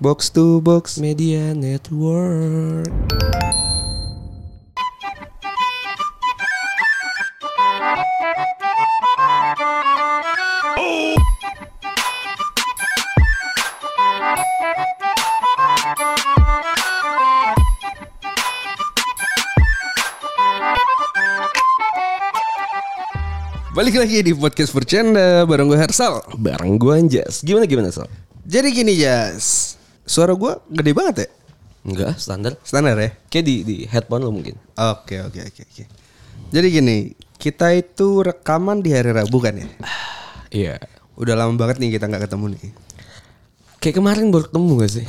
Box to box. Media Network. Balik lagi di podcast bercanda bareng gue Hersal. Bareng gue Anjas. Gimana gimana Sal? Jadi gini Jas, suara gue gede banget ya? Enggak, standar. Standar ya? Kayak di di headphone lo mungkin. Oke oke oke oke. Jadi gini, kita itu rekaman di hari Rabu kan ya? Iya. Udah lama banget nih kita nggak ketemu nih. Kayak kemarin baru ketemu gak sih?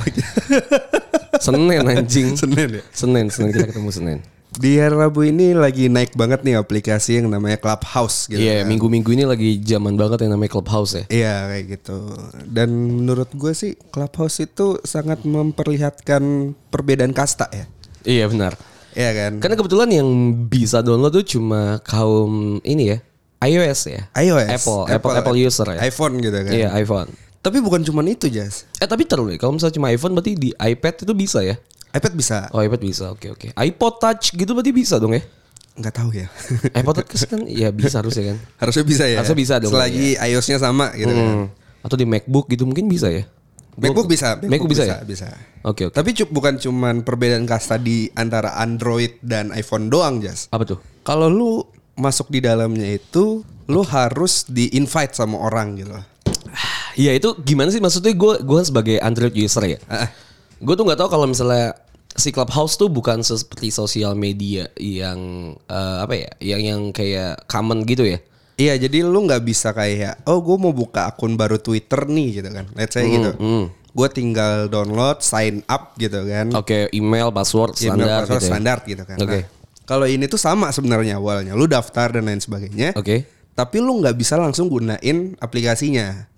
Senin anjing. Senin ya? Senin, Senin kita ketemu Senin. Di hari Rabu ini lagi naik banget nih aplikasi yang namanya Clubhouse gitu. Iya, kan. minggu-minggu ini lagi zaman banget yang namanya Clubhouse ya. Iya kayak gitu. Dan menurut gue sih Clubhouse itu sangat memperlihatkan perbedaan kasta ya. Iya benar. Iya kan? Karena kebetulan yang bisa download tuh cuma kaum ini ya, iOS ya. iOS, Apple, Apple, Apple user ya. iPhone gitu kan. Iya, iPhone. Tapi bukan cuma itu Jas. Eh tapi terus deh, kalau misalnya cuma iPhone berarti di iPad itu bisa ya? iPad bisa. Oh iPad bisa, oke oke. iPod Touch gitu berarti bisa dong ya? Nggak tahu ya. iPod Touch kan ya bisa harusnya kan? Harusnya bisa ya. Harusnya bisa dong, Selagi iOS-nya sama gitu kan. Hmm. Atau di MacBook gitu mungkin bisa ya? MacBook bisa. MacBook bisa ya? Bisa. Oke oke. Tapi cu- bukan cuman perbedaan kasta di antara Android dan iPhone doang, Jas. Apa tuh? Kalau lu masuk di dalamnya itu, lu harus di invite sama orang gitu. Iya itu gimana sih maksudnya gue gue sebagai Android user ya. Ah, ah. Gue tuh nggak tahu kalau misalnya si Clubhouse tuh bukan seperti sosial media yang eh, apa ya, yang yang kayak common gitu ya. Iya, jadi lu nggak bisa kayak, oh gue mau buka akun baru Twitter nih gitu kan. Let's say gitu. Gue tinggal download, sign up gitu kan. Oke, email, password Email, standar password gitu. ya. standar gitu kan. Oke. Nah, kalau ini tuh sama sebenarnya awalnya. Lu daftar dan lain sebagainya. Oke. Tapi lu nggak bisa langsung gunain aplikasinya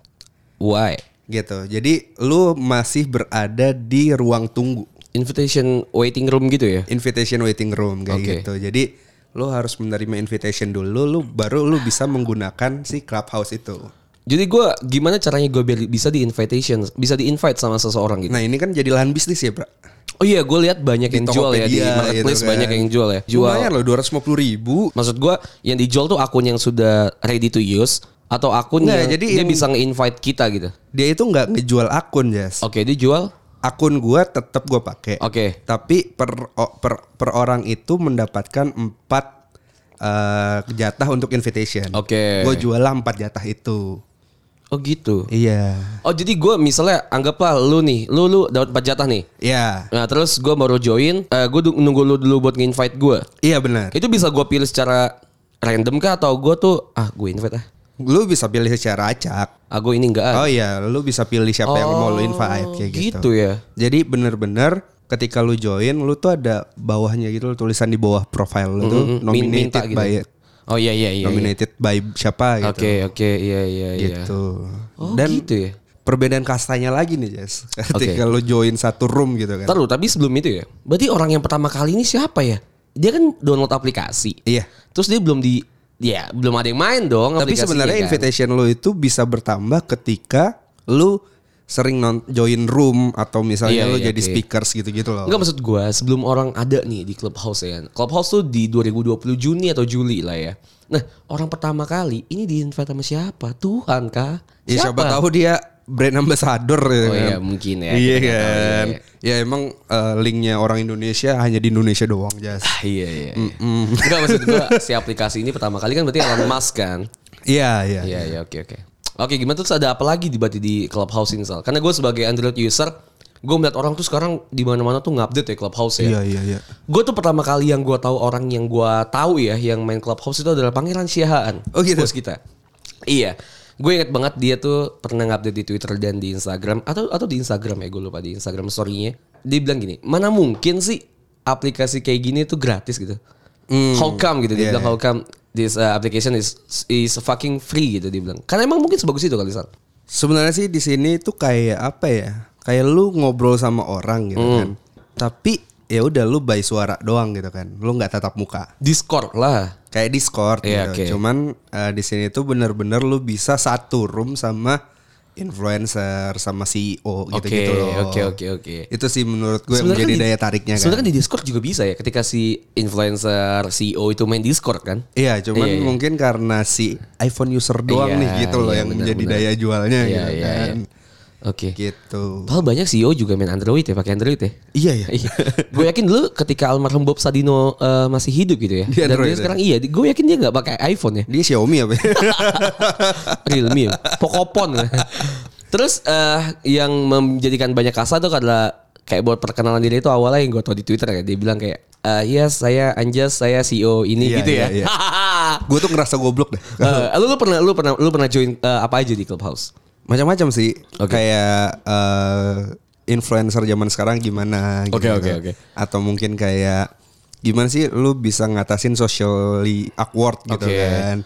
Why? gitu. Jadi lu masih berada di ruang tunggu. Invitation waiting room gitu ya? Invitation waiting room kayak Oke. gitu. Jadi lu harus menerima invitation dulu, lu baru lu bisa menggunakan si clubhouse itu. Jadi gue gimana caranya gue biar bisa di invitation, bisa di invite sama seseorang gitu? Nah ini kan jadi lahan bisnis ya, bro. Oh iya, gue lihat banyak Di yang jual ya di Tokopedia marketplace gitu kan. banyak yang jual ya. Jual. Lumayan loh, dua ribu. Maksud gue yang dijual tuh akun yang sudah ready to use atau akun Nggak, yang jadi dia yang- bisa nge-invite kita gitu. Dia itu nggak ngejual akun, Jas. Oke, dia jual. Akun gua tetap gua pakai. Oke. Tapi per, per per orang itu mendapatkan empat eh, jatah untuk invitation. Oke. Gue jual lah empat jatah itu. Oh gitu. Iya. Oh jadi gue misalnya anggaplah lu nih, lu lu dapat 4 jatah nih. Iya. Nah terus gue baru join, eh gue nunggu lu dulu buat nge-invite gue. Iya benar. Itu bisa gue pilih secara random kah atau gue tuh ah gue invite ah. Lu bisa pilih secara acak. Gue ini enggak. Oh iya, lu bisa pilih siapa yang mau lu invite kayak gitu. gitu ya. Jadi bener-bener ketika lu join, lu tuh ada bawahnya gitu tulisan di bawah profile lu tuh Min- nominated minta gitu. by Oh iya iya iya. iya. nominated by siapa gitu. Oke oke iya iya iya. Gitu. Oh Dan gitu ya. perbedaan kastanya lagi nih, Jess. Ketika lu join satu room gitu kan. Taruh tapi sebelum itu ya. Berarti orang yang pertama kali ini siapa ya? Dia kan download aplikasi. Iya. Terus dia belum di ya belum ada yang main dong Tapi sebenarnya kan. invitation lu itu bisa bertambah ketika lu sering non join room atau misalnya Iya, lu iya, jadi oke. speakers gitu-gitu loh. Enggak maksud gua sebelum orang ada nih di Clubhouse ya kan. Clubhouse tuh di 2020 Juni atau Juli lah ya. Nah orang pertama kali ini di invite sama siapa? Tuhan kah? Ya siapa tahu dia brand ambassador gitu Oh kan. iya mungkin ya. Iya nggak tahu, kan. iya, Ya emang eh, linknya orang Indonesia hanya di Indonesia doang, Jas. Ah, Iya iya. iya. Enggak maksud gua si aplikasi ini pertama kali kan berarti Elon Musk kan. Iya, iya. Iya iya oke oke. Oke gimana terus ada apa lagi di di Clubhouse ini Sal? Karena gue sebagai Android user, gue melihat orang tuh sekarang di mana-mana tuh ngupdate ya Clubhouse ya. Iya, iya, iya. Gue tuh pertama kali yang gue tahu orang yang gue tahu ya yang main Clubhouse itu adalah Pangeran Siahaan. Oh, gitu? Bos kita. Iya. Gue inget banget dia tuh pernah ngupdate di Twitter dan di Instagram atau atau di Instagram ya gue lupa di Instagram story-nya. Dia bilang gini, mana mungkin sih aplikasi kayak gini tuh gratis gitu. How come gitu dia Iya, bilang how come this uh, application is is fucking free gitu dia bilang. Karena emang mungkin sebagus itu kali Sal. Sebenarnya sih di sini tuh kayak apa ya? Kayak lu ngobrol sama orang gitu Hmm. kan. Tapi ya udah lu by suara doang gitu kan. Lu nggak tatap muka. Discord lah. Kayak Discord Iya, gitu. oke. Cuman eh, di sini tuh bener-bener lu bisa satu room sama influencer sama CEO gitu-gitu loh. oke, oke, oke. Itu sih menurut gue yang Sebenarnya menjadi kan di- daya tariknya kan. Sebenarnya kan di Discord juga bisa ya ketika si influencer CEO itu main Discord kan? Iya, cuman Iya, iya. mungkin karena si iPhone user doang Iya, nih gitu loh iya, yang benar, menjadi benar. daya jualnya Iya, gitu iya, kan. iya. Oke. Gitu. Padahal banyak CEO juga main Android ya, pakai Android ya. Iya ya. Iya. gue yakin dulu ketika almarhum Bob Sadino eh, masih hidup gitu ya. Di Dan Android dia ya? sekarang iya, gue yakin dia nggak pakai iPhone ya. Dia Xiaomi apa? ya? Realme, Pokopon. Terus eh, yang menjadikan banyak kasa tuh adalah kayak buat perkenalan diri itu awalnya yang gue tau di Twitter ya. Dia bilang kayak, eh yes saya Anjas, saya CEO ini Iya, gitu ya. iya, iya. gue tuh ngerasa goblok deh. Eh, lu, lu pernah lu pernah lu pernah join eh, apa aja di Clubhouse? Macam-macam sih. Oke. Kayak eh, influencer zaman sekarang gimana gitu. Oke, oke, oke. Atau mungkin kayak gimana sih lu bisa ngatasin socially awkward gitu Oke. kan.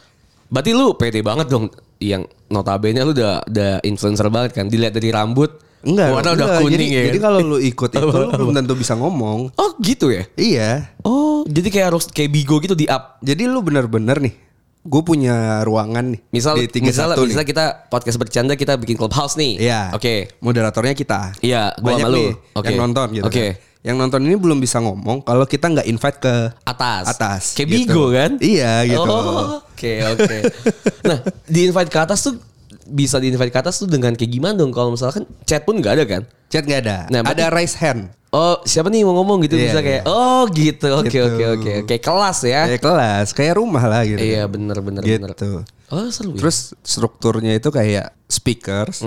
Berarti lu pede banget dong yang notabene lu udah udah influencer banget kan. Dilihat dari rambut. Enggak, warna udah kuning jadi, ya. Jadi kan? kalau lu ikut itu lu belum tentu bisa ngomong. Oh gitu ya? Iya. Oh jadi kayak harus kayak Bigo gitu di up. Jadi lu bener-bener nih. Gue punya ruangan nih. Misal di misal, 31 misal nih. kita podcast bercanda kita bikin clubhouse nih. Iya. Oke. Moderatornya kita. Iya, gua Banyak sama lu. nih Oke. yang nonton gitu. Oke. kan. Yang nonton ini belum bisa ngomong kalau kita nggak invite ke Atas. Atas, Kayak gitu. Bigo kan? Iya, gitu. Oh, Oke oke. nah di invite ke atas tuh bisa di invite ke atas tuh dengan kayak gimana dong? Kalau misalkan chat pun nggak ada kan? Chat nggak ada. Nah, ada raise hand. Oh siapa nih mau ngomong gitu Iya, bisa kayak iya. oh gitu oke Gitu. oke oke kayak kelas ya. Kayak kelas, kayak rumah lah gitu. Iya bener bener bener. Gitu. Oh seru ya. Terus strukturnya itu kayak speakers,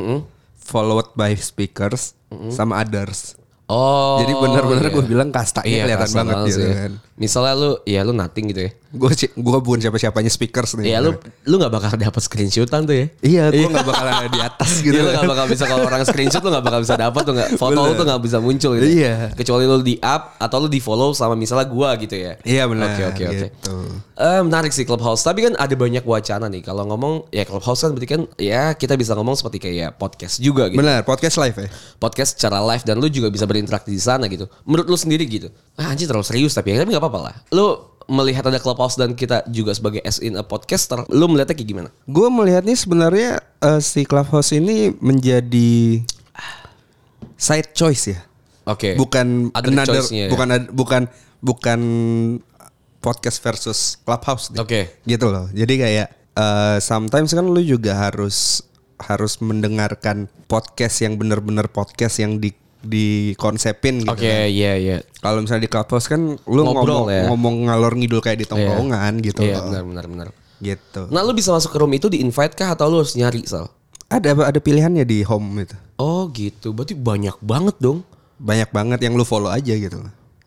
followed by speakers, sama others. Oh. Jadi bener-bener iya. gue bilang kastanya Iya, kelihatan kasta banget gitu sih. kan. Misalnya lu ya lu nothing gitu ya. Gue gue bukan siapa-siapanya speakers nih. Iya lu lu nggak bakal dapat screenshotan tuh ya. Iya, gue nggak bakalan ada di atas gitu. Iya, lu gak bakal bisa kalau orang screenshot lu gak bakal bisa dapat tuh gak foto lu Bener. tuh gak bisa muncul gitu. Iya. Kecuali lu di up atau lu di follow sama misalnya gua gitu ya. Iya benar. Oke oke oke. gitu. Eh, menarik sih Clubhouse. Tapi kan ada banyak wacana nih. Kalau ngomong ya Clubhouse kan berarti kan ya kita bisa ngomong seperti kayak podcast juga gitu. Benar, podcast live ya. Podcast secara live dan lu juga bisa berinteraksi di sana gitu. Menurut lu sendiri gitu. Ah anjir terlalu serius tapi ya tapi gak apa-apa lah. Lu melihat ada Clubhouse dan kita juga sebagai as in a podcaster, lu melihatnya kayak gimana? Gue melihatnya sebenarnya eh, si Clubhouse ini menjadi side choice ya. Oke. Bukan Other another, choice-nya ya. bukan bukan bukan podcast versus Clubhouse. Oke. Gitu loh. Jadi kayak eh, sometimes kan lu juga harus harus mendengarkan podcast yang benar-benar podcast yang di dikonsepin gitu. Oke, kan. iya iya. Kalau misalnya di Clubhouse kan lu Ngobrol ngomong ya. ngomong ngalor ngidul kayak di tongkrongan gitu Iya, loh. benar benar benar. Gitu. Nah, lu bisa masuk ke room itu di invite kah atau lu harus nyari, Sal? Ada ada pilihannya di home itu. Oh, gitu. Berarti banyak banget dong. Banyak banget yang lu follow aja gitu.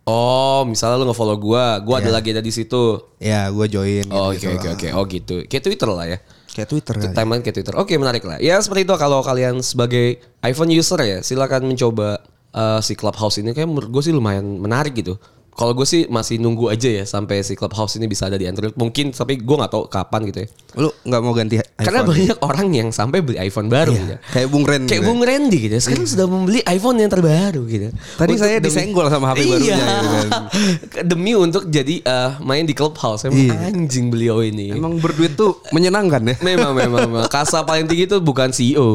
Oh, misalnya lu nge-follow gua, gua ada lagi ada di situ. Ya, gue join. Oh, oke gitu, oke oke. Oh, gitu. Kayak Twitter lah ya. Kayak Twitter kan. Timeline kayak Twitter. Oke, menarik lah. Ya, seperti itu kalau kalian sebagai iPhone user ya, silakan mencoba eh, si Clubhouse ini kayak menurut gue sih lumayan menarik gitu. Kalau gue sih masih nunggu aja ya sampai si Clubhouse ini bisa ada di Android. Mungkin tapi gue nggak tahu kapan gitu ya. Lu nggak mau ganti iPhone? Karena banyak orang yang sampai beli iPhone baru Iya, gitu. Kayak Bung Ren. Kayak gitu. Bung Randy gitu. Sekarang sudah membeli iPhone yang terbaru gitu. Tadi Untuk saya demi- disenggol sama HP barunya Iya. gitu kan. Demi untuk jadi eh, main di Clubhouse. Emang Iya. anjing beliau ini. Emang berduit tuh menyenangkan ya. Memang, memang, memang. Kasa paling tinggi itu bukan CEO.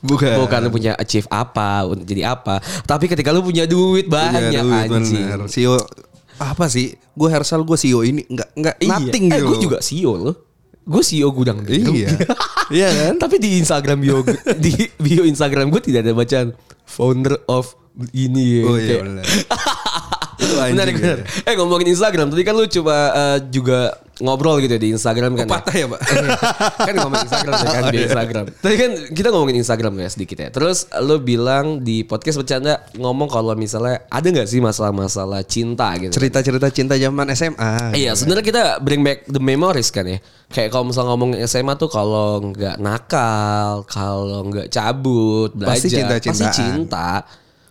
Bukan. Bukan lu punya achieve apa, untuk jadi apa. Tapi ketika lu punya duit banyak Punya duit, anjing. bener. CEO apa sih? Gue Hersal gue CEO ini nggak nggak Iya. nothing eh, gitu. gue juga CEO loh. Gue CEO gudang Garam. Iya. Iya kan? Tapi di Instagram bio di bio Instagram gue tidak ada bacaan founder of ini. Oh iya Kayak- Menarik, ya. benar. Eh ngomongin Instagram, tadi kan lu coba eh, juga ngobrol gitu di Instagram kan. patah ya, Pak? kan ngomongin Instagram ya kan Oh, di iya. Instagram. Tadi kan kita ngomongin Instagram ya sedikit ya. Terus lu bilang di podcast bercanda ngomong kalau misalnya ada nggak sih masalah-masalah cinta gitu. Cerita-cerita cinta zaman SMA. Iya, sebenarnya kita bring back the memories kan ya. Kayak kalau misalnya ngomong SMA tuh kalau nggak nakal, kalau nggak cabut, belajar, Pasti cinta-cintaan. pasti cinta.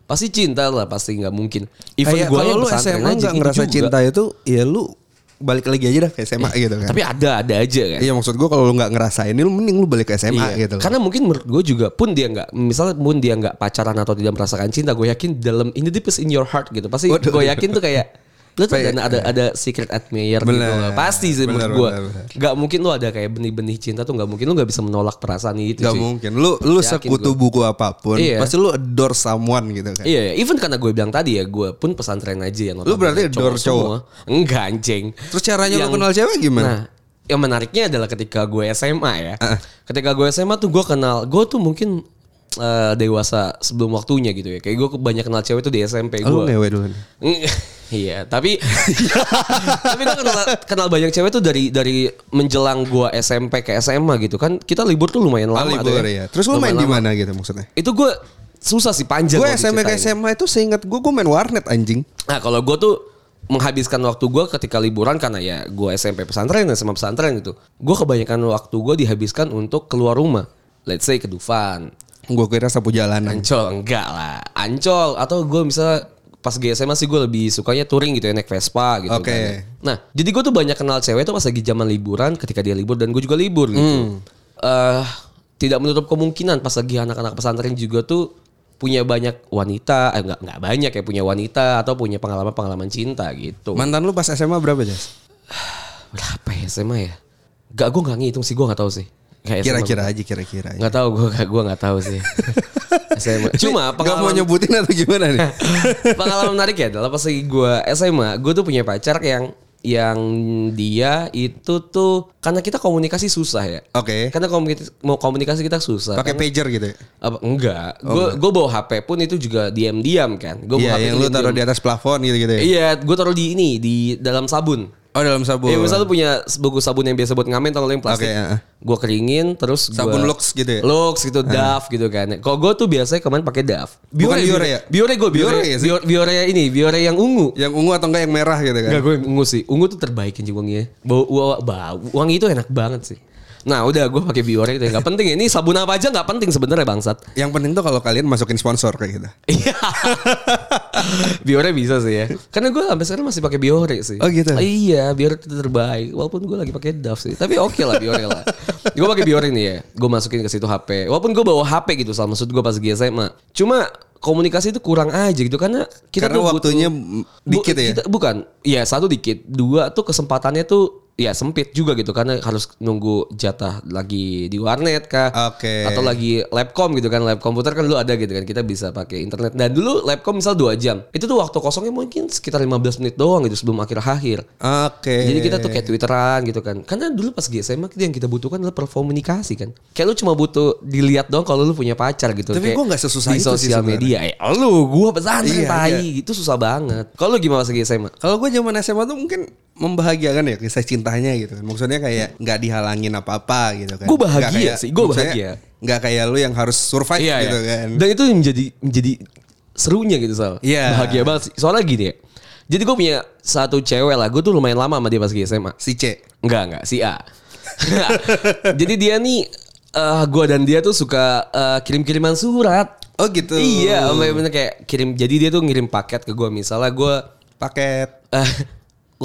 Pasti cinta lah, pasti nggak mungkin. Even Kayak gue kalau lu SMA nggak gitu ngerasa juga. cinta itu, ya lu balik lagi aja dah ke SMA gitu kan. Tapi ada, ada aja kan. Iya maksud gue kalau lu nggak ngerasain ini lu mending lu balik ke SMA Iya. gitu. Karena mungkin menurut gue juga pun dia nggak, misalnya pun dia nggak pacaran atau tidak merasakan cinta, gue yakin dalam in the deepest in your heart gitu, pasti gue yakin tuh kayak Lu tuh ada, ada ada secret admirer gitu Bener. loh. Pasti sih menurut gue. Gak mungkin lu ada kayak benih-benih cinta tuh gak mungkin lu gak bisa menolak perasaan itu Gak cuy. mungkin. Lu lu Yakin sekutu buku apa pun, Iya. pasti lu adore someone gitu kan. Iya, even karena gue bilang tadi ya, gue pun pesantren aja ya. Lu berarti adore semua. Enggak anjing. Terus caranya Yang- lu kenal cewek gimana? Nah, yang menariknya adalah ketika gue SMA ya. Ketika gue SMA tuh gue kenal, gue tuh mungkin eh, dewasa sebelum waktunya gitu ya. Kayak gue banyak kenal cewek tuh di SMP Oh, lu gue. ngewe dulu. Iya, tapi tapi gue kenal, kenal banyak cewek tuh dari dari menjelang gue SMP ke SMA gitu kan. Kita libur tuh lumayan Ah, lama tuh libur ya. Terus lu main di mana gitu maksudnya? Itu gue susah sih panjang. Gue SMP ke. SMA itu seingat gue gue main warnet anjing. Nah kalau gue tuh menghabiskan waktu gue ketika liburan karena ya gue SMP pesantren SMA pesantren gitu. Gue kebanyakan waktu gue dihabiskan untuk keluar rumah. Let's say ke Dufan, Gue kira sapu jalanan. Ancol enggak lah, Ancol atau gue misalnya pas SMA sih gue lebih sukanya touring gitu ya naik Vespa gitu Oke. kan. Nah jadi gue tuh banyak kenal cewek tuh pas lagi zaman liburan ketika dia libur dan gue juga libur gitu. Hmm. Eh, tidak menutup kemungkinan pas lagi anak-anak pesantren juga tuh punya banyak wanita, eh, enggak enggak banyak ya punya wanita atau punya pengalaman-pengalaman cinta gitu. Mantan lu pas SMA berapa Jas? Berapa ya SMA ya? Gak gue nggak ngitung sih gue nggak tahu sih. Kira-kira aja kira-kira. Nggak tahu gue gue nggak tahu sih. SMA. Cuma Gak mau pengalaman nyebutin atau gimana nih? pengalaman menarik ya adalah pas lagi gue SMA, gue tuh punya pacar yang yang dia itu tuh karena kita komunikasi susah ya. Oke. Karena komunikasi, mau komunikasi kita susah. Pakai pager gitu ya? apa enggak? Gue gue bawa HP pun itu juga diam-diam kan. Gue Iya, bawa HP yang lu taruh di atas plafon gitu-gitu ya? Iya, gue taruh di ini di dalam sabun. Oh, dalam sabun. Iya, misal lu punya buku sabun yang biasa buat ngamen tau yang plastik. Oke, heeh. Gue keringin terus Sabun gua- Lux gitu ya? Lux gitu, Dove gitu kan. Kalau gue tuh biasanya kemarin pakai Dove. Bukan Biore ya? Biore gue, Biore, Biore ya? Biore, Biore ini, Biore yang ungu. Yang ungu atau enggak yang merah gitu kan? Enggak gue ungu sih. Ungu tuh terbaik anjing wanginya. Bau, bau, bau wangi itu enak banget sih. Nah udah gue pakai Biore itu nggak penting. Ini sabun apa aja nggak penting sebenarnya bangsat. Yang penting tuh kalau kalian masukin sponsor kayak gitu. Iya. Biore bisa sih ya. Karena gue sampai sekarang masih pakai Biore sih. Oh, gitu? Iya, Biore itu terbaik. Walaupun gue lagi pakai Dove sih. Tapi oke lah Biore lah. gue pakai Biore nih ya. Gue masukin ke situ HP. Walaupun gue bawa HP gitu sama maksud gue pas lagi SMA. Cuma komunikasi itu kurang aja gitu karena kita Karena tuh butuh- waktunya m- dikit ya? kita- bukan. Iya, satu dikit. Dua tuh kesempatannya tuh ya sempit juga gitu karena harus nunggu jatah lagi di warnet kah Oke. atau lagi labcom gitu kan lab komputer kan dulu ada gitu kan kita bisa pakai internet. Dan dulu labcom misal dua jam itu tuh waktu kosongnya mungkin sekitar 15 menit doang gitu sebelum akhir akhir. Oke. jadi kita tuh kayak twitteran gitu kan karena dulu pas kita yang kita butuhkan adalah perkomunikasi kan. Kayak lu cuma butuh dilihat dong kalau lu punya pacar gitu Tapi Kayak gua nggak sesusah di sosial media eh lu gua pesantren Iya, tai itu susah banget. Kalau lu gimana pas SMA Kalau gue zaman SMA tuh mungkin membahagiakan ya kisah cintanya gitu kan. Maksudnya kayak nggak dihalangin apa-apa gitu kan. Gua bahagia Nggak kayak- sih, maksudnya bahagia. Nggak kayak lu yang harus survive Iya, gitu iya. kan. Dan itu menjadi menjadi serunya gitu Sal. Iya. Bahagia banget sih. Soalnya gini ya. Jadi gue punya satu cewek lah. Gue tuh lumayan lama sama dia pas di SMA. Si C. Enggak, enggak. Si A. Jadi dia nih. eh gue dan dia tuh suka eh, kirim-kiriman surat. Oh gitu. Iya, bener kayak kirim. Jadi dia tuh ngirim paket ke gue. Misalnya gue Paket. eh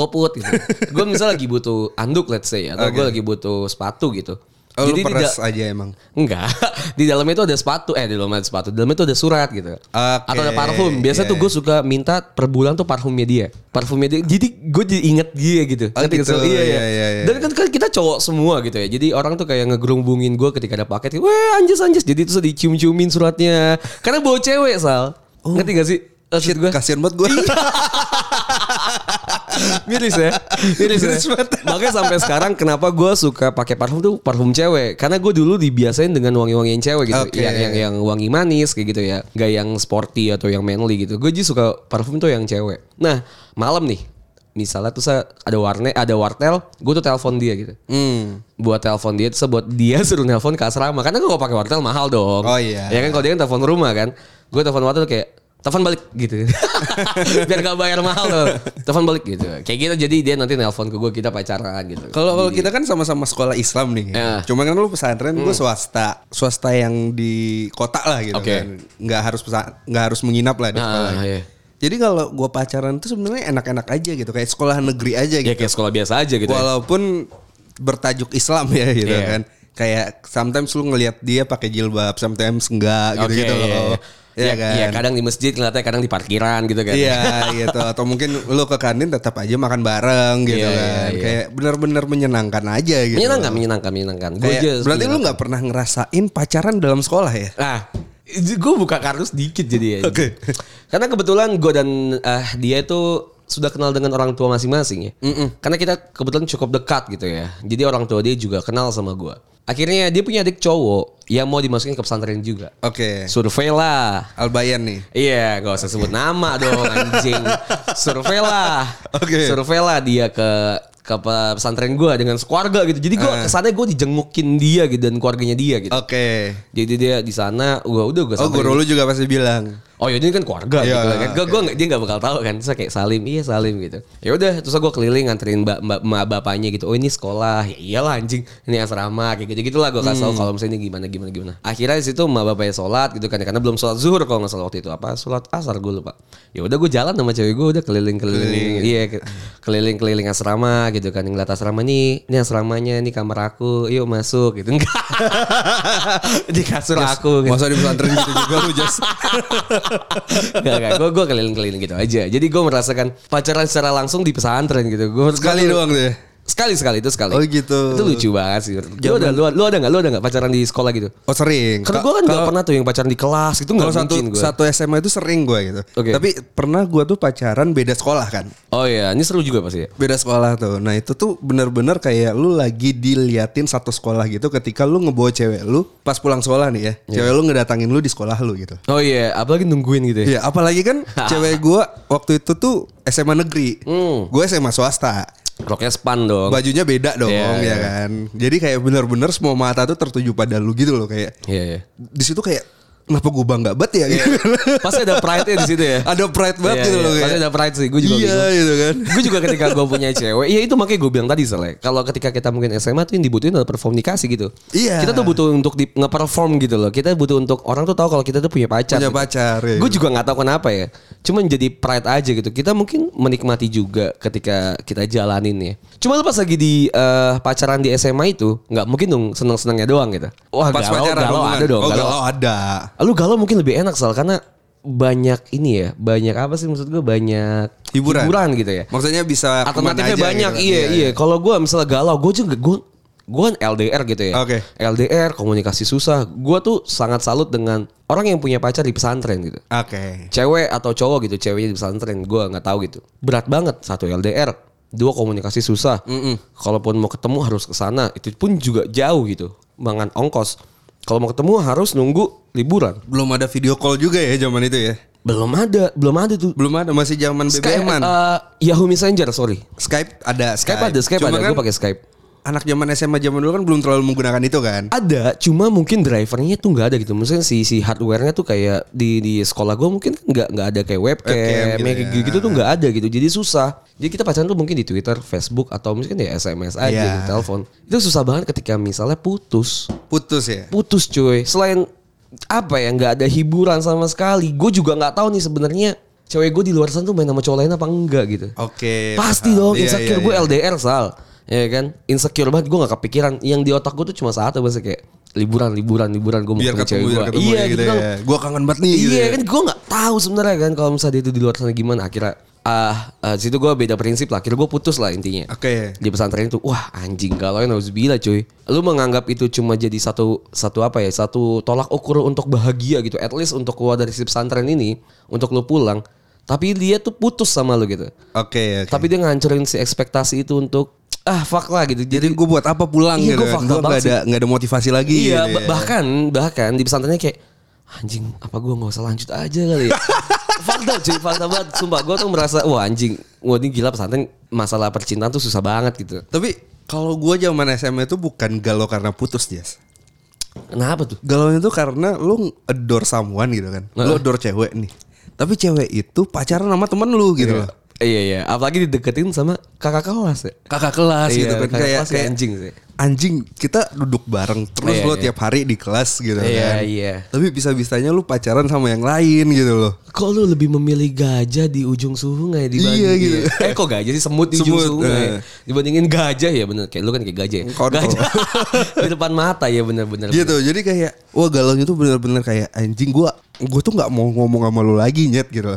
goput gitu. gue misalnya lagi butuh anduk let's say atau gue Oke. lagi butuh sepatu gitu. Oh, lu di peres da- aja emang. Enggak, di dalamnya itu ada sepatu, eh di dalamnya ada sepatu, di dalamnya itu ada surat gitu. Oke, Atau ada parfum. Biasa iya, tuh gue suka minta per bulan tuh parfumnya dia. Parfumnya dia. Jadi gue jadi inget dia gitu. Oh, gitu? Iya, iya, iya. iya, iya. Dan kan, kan kita cowok semua gitu ya. Jadi orang tuh kayak ngegerumbungin gue ketika ada paket. Weh anjas anjas. Jadi terus dicium-ciumin suratnya. Karena bawa cewek Sal. Ngerti gak sih? Shit, gue. kasihan banget gue. Miris ya Miris, Miris ya banget. Makanya sampai sekarang Kenapa gue suka pakai parfum tuh Parfum cewek Karena gue dulu dibiasain dengan wangi-wangian cewek gitu Oke. yang, yang yang wangi manis kayak gitu ya Gak yang sporty atau yang manly gitu Gue juga suka parfum tuh yang cewek Nah malam nih Misalnya tuh saya ada warnet, ada wartel, gue tuh telepon dia gitu. Hmm. Buat telepon dia, terus buat dia suruh nelpon ke asrama. Karena gue pakai wartel mahal dong. Oh, iya. Ya kan kalau dia kan telepon rumah kan. Gue telepon wartel tuh kayak telepon balik gitu. Biar gak bayar mahal tuh. Telepon balik gitu. Kayak gitu jadi dia nanti nelpon ke gue kita pacaran gitu. Kalau kalau kita kan sama-sama sekolah Islam nih. Ya. Cuma kan lu pesantren, gue swasta, swasta yang di kota lah gitu Oke. kan. Nggak harus nggak harus menginap lah di sekolah. Nah, iya. Jadi kalau gue pacaran tuh sebenarnya enak-enak aja gitu, kayak sekolah negeri aja Ya gitu. kayak sekolah biasa aja gitu. ya. Walaupun bertajuk Islam ya gitu Iya. kan. Kayak sometimes lu ngelihat dia pakai jilbab, sometimes enggak gitu-gitu iya, loh. iya. Iya ya, kan? ya kadang di masjid ngeliatnya kadang di parkiran gitu kan. Iya gitu atau mungkin lu ke kantin tetap aja makan bareng gitu Iya, iya, kan. iya. Kayak benar-benar menyenangkan aja gitu. Menyenangkan, menyenangkan, menyenangkan. Kayak, berarti lu nggak pernah ngerasain pacaran dalam sekolah ya? Nah, gue buka kardus dikit jadi ya. Oke. Karena kebetulan gue dan eh, dia itu sudah kenal dengan orang tua masing-masing ya. Karena kita kebetulan cukup dekat gitu ya. Jadi orang tua dia juga kenal sama gue. Akhirnya dia punya adik cowok yang mau dimasukin ke pesantren juga. Oke. Survei lah. Albayan nih. Iya, gak usah sebut nama dong anjing. Survei lah. Oke. Survei lah dia ke ke pe- pesantren gue dengan sekeluarga gitu. Jadi gue kesannya gue dijengukin dia gitu dan keluarganya dia gitu. Oke. Jadi dia di sana, gua udah gue Oh guru lu juga pasti bilang. Oh ya ini kan keluarga Iya, gitu kan. Gue gua nggak- dia nggak bakal tahu kan. Terus kayak Salim, iya Salim gitu. Ya udah, terus gue keliling nganterin mbak mbak mbak bapaknya gitu. Oh ini sekolah, ya iyalah anjing. Ini asrama kayak gitu gitulah gue kasih tahu Hmm. kalau misalnya ini gimana gimana gimana. Akhirnya di situ mbak bapaknya sholat gitu kan. Karena belum sholat zuhur kalau nggak salah waktu itu apa sholat asar gue lupa. Ya udah gue jalan sama cewek gue udah keliling keliling, iya ke- keliling keliling asrama gitu kan. Ngeliat asrama nih, ini asramanya, ini kamar aku, yuk masuk gitu enggak. di kasur aku gitu. Masa di pesantren gitu juga lu Jas. Gak, gak. Gue gue keliling-keliling gitu aja. Jadi gue merasakan pacaran secara langsung di pesantren gitu. Gue Sekali doang ya. Sekali sekali itu sekali. Oh, gitu. Itu lucu banget sih. Lu ada lu, lu ada nggak? Lu ada nggak pacaran di sekolah gitu? Oh sering. Karena Ka- gue kan nggak pernah tuh yang pacaran di kelas itu nggak satu mungkin gue. satu SMA itu sering gue gitu. Oke. Tapi pernah gue tuh pacaran beda sekolah kan. Oh iya, ini seru juga pasti ya. Beda sekolah tuh. Nah itu tuh bener-bener kayak lu lagi diliatin satu sekolah gitu ketika lu ngebawa cewek lu pas pulang sekolah nih ya. Iya. Cewek lu ngedatangin lu di sekolah lu gitu. Oh iya, apalagi nungguin gitu ya. Iya apalagi kan cewek gue waktu itu tuh SMA negeri. Hmm. Gue SMA swasta. Roknya span dong. Bajunya beda dong Iya, ya iya. kan. Jadi kayak bener-bener semua mata tuh tertuju pada lu gitu loh kayak. Iya iya. Di situ kayak kenapa gue bangga banget ya gitu. Pasti ada pride-nya di situ ya. Ada pride banget Iya, gitu iya. loh kayak. Pasti ada pride sih. Gue juga Iya bingung. gitu kan. gue juga ketika gue punya cewek, iya itu makanya gue bilang tadi soalnya. Kalau ketika kita mungkin SMA tuh yang dibutuhin adalah performnikasi gitu. Iya. Kita tuh butuh untuk di, nge-perform gitu loh. Kita butuh untuk orang tuh tahu kalau kita tuh punya pacar. Punya gitu. pacar, ya. Gue juga nggak tahu kenapa ya. Cuman jadi pride aja gitu. Kita mungkin menikmati juga ketika kita jalanin ya. Cuma lu pas lagi di eh, pacaran di SMA itu nggak mungkin dong seneng-senengnya doang gitu. Wah Pas galau, pacaran galau ada dong. Oh galau. galau ada. Lu galau mungkin lebih enak soal karena banyak ini ya, banyak apa sih maksud gue banyak Hiburan. gitu ya. Maksudnya bisa Alternatifnya aja banyak, gitu. iya iya. Kalau gue misalnya galau, gue juga gue gue kan LDR gitu ya. Oke. LDR komunikasi susah. Gue tuh sangat salut dengan orang yang punya pacar di pesantren gitu. Oke. Cewek atau cowok gitu, ceweknya di pesantren, gue nggak tahu gitu. Berat banget satu LDR, dua komunikasi susah. Kalaupun mau ketemu harus ke sana, itu pun juga jauh gitu, mangan ongkos. Kalau mau ketemu harus nunggu liburan. Belum ada video call juga ya zaman itu ya. Belum ada, belum ada tuh. Belum ada masih zaman Skype, BBM-an. eh, Yahoo Messenger, sorry. Skype ada Skype, ada, Skype Cuma ada. kan Gue pakai Skype. Anak zaman SMA zaman dulu kan belum terlalu menggunakan itu kan. Ada, cuma mungkin drivernya tuh nggak ada gitu. Maksudnya si si hardwarenya tuh kayak di di sekolah gue mungkin nggak nggak ada kayak webcam, Webcam gitu kayak ya. gitu, tuh nggak ada gitu. Jadi susah. Jadi kita pacaran tuh mungkin di Twitter, Facebook atau mungkin ya SMS aja Iya. di telepon. Itu susah banget ketika misalnya putus. Putus ya. Putus cuy. Selain apa ya nggak ada hiburan sama sekali. Gue juga nggak tahu nih sebenarnya cewek gue di luar sana tuh main sama cowok lain apa enggak gitu. Oke. Pasti paham. dong Iya, insecure iya, gue iya. LDR sal ya kan? Insecure banget gue gak kepikiran. Yang di otak gue tuh cuma satu bahasa kayak liburan liburan liburan gue mau Biar ketemu biar gue ketemu iya gitu, gitu ya. Gua kangen banget nih gitu iya ya. kan? Gue gak tahu sebenarnya kan kalau misalnya dia tuh di luar sana gimana. Akhirnya ah ah, situ gue beda prinsip lah. Akhirnya gue putus lah intinya. Oke. di pesantren itu wah anjing galau harus bila cuy. Lu menganggap itu cuma jadi satu satu apa ya? Satu tolak ukur untuk bahagia gitu. At least untuk keluar dari si pesantren ini untuk lu pulang. Tapi dia tuh putus sama lu gitu. Oke, oke. tapi dia ngancurin si ekspektasi itu untuk ah fuck lah gitu. Jadi gue buat apa pulang Iya, gitu kan. Gue banget gak ada, nggak ada motivasi lagi iya, gitu ya. bahkan bahkan di pesantrennya kayak anjing apa gua nggak usah lanjut aja kali ya. fakta cuy, fakta banget. Sumpah gua tuh merasa wah anjing, wah ini gila pesantren masalah percintaan tuh susah banget gitu. Tapi kalau gue zaman SMA itu bukan galau karena putus, Jas. Kenapa tuh? Galau itu karena lu adore someone gitu kan. Lu adore cewek nih. Tapi cewek itu pacaran sama temen lu gitu loh. Iya iya, apalagi dideketin sama kakak kelas ya. Kakak kelas Iya, gitu kan kakak kayak kelas ya kayak anjing sih. Anjing kita duduk bareng terus Iya, lo iya. tiap hari di kelas gitu Iya kan. iya. Tapi bisa-bisanya lu pacaran sama yang lain gitu loh. Kok lu lebih memilih gajah di ujung sungai dibanding Iya, gitu. Eh kok gajah sih semut di ujung Semut, sungai eh. dibandingin gajah ya bener kayak lu kan kayak gajah ya. Gajah di depan mata ya bener-bener. Gitu. Jadi kayak wah galaunya tuh bener-bener kayak anjing gua gua tuh nggak mau ngomong sama lu lagi nyet gitu.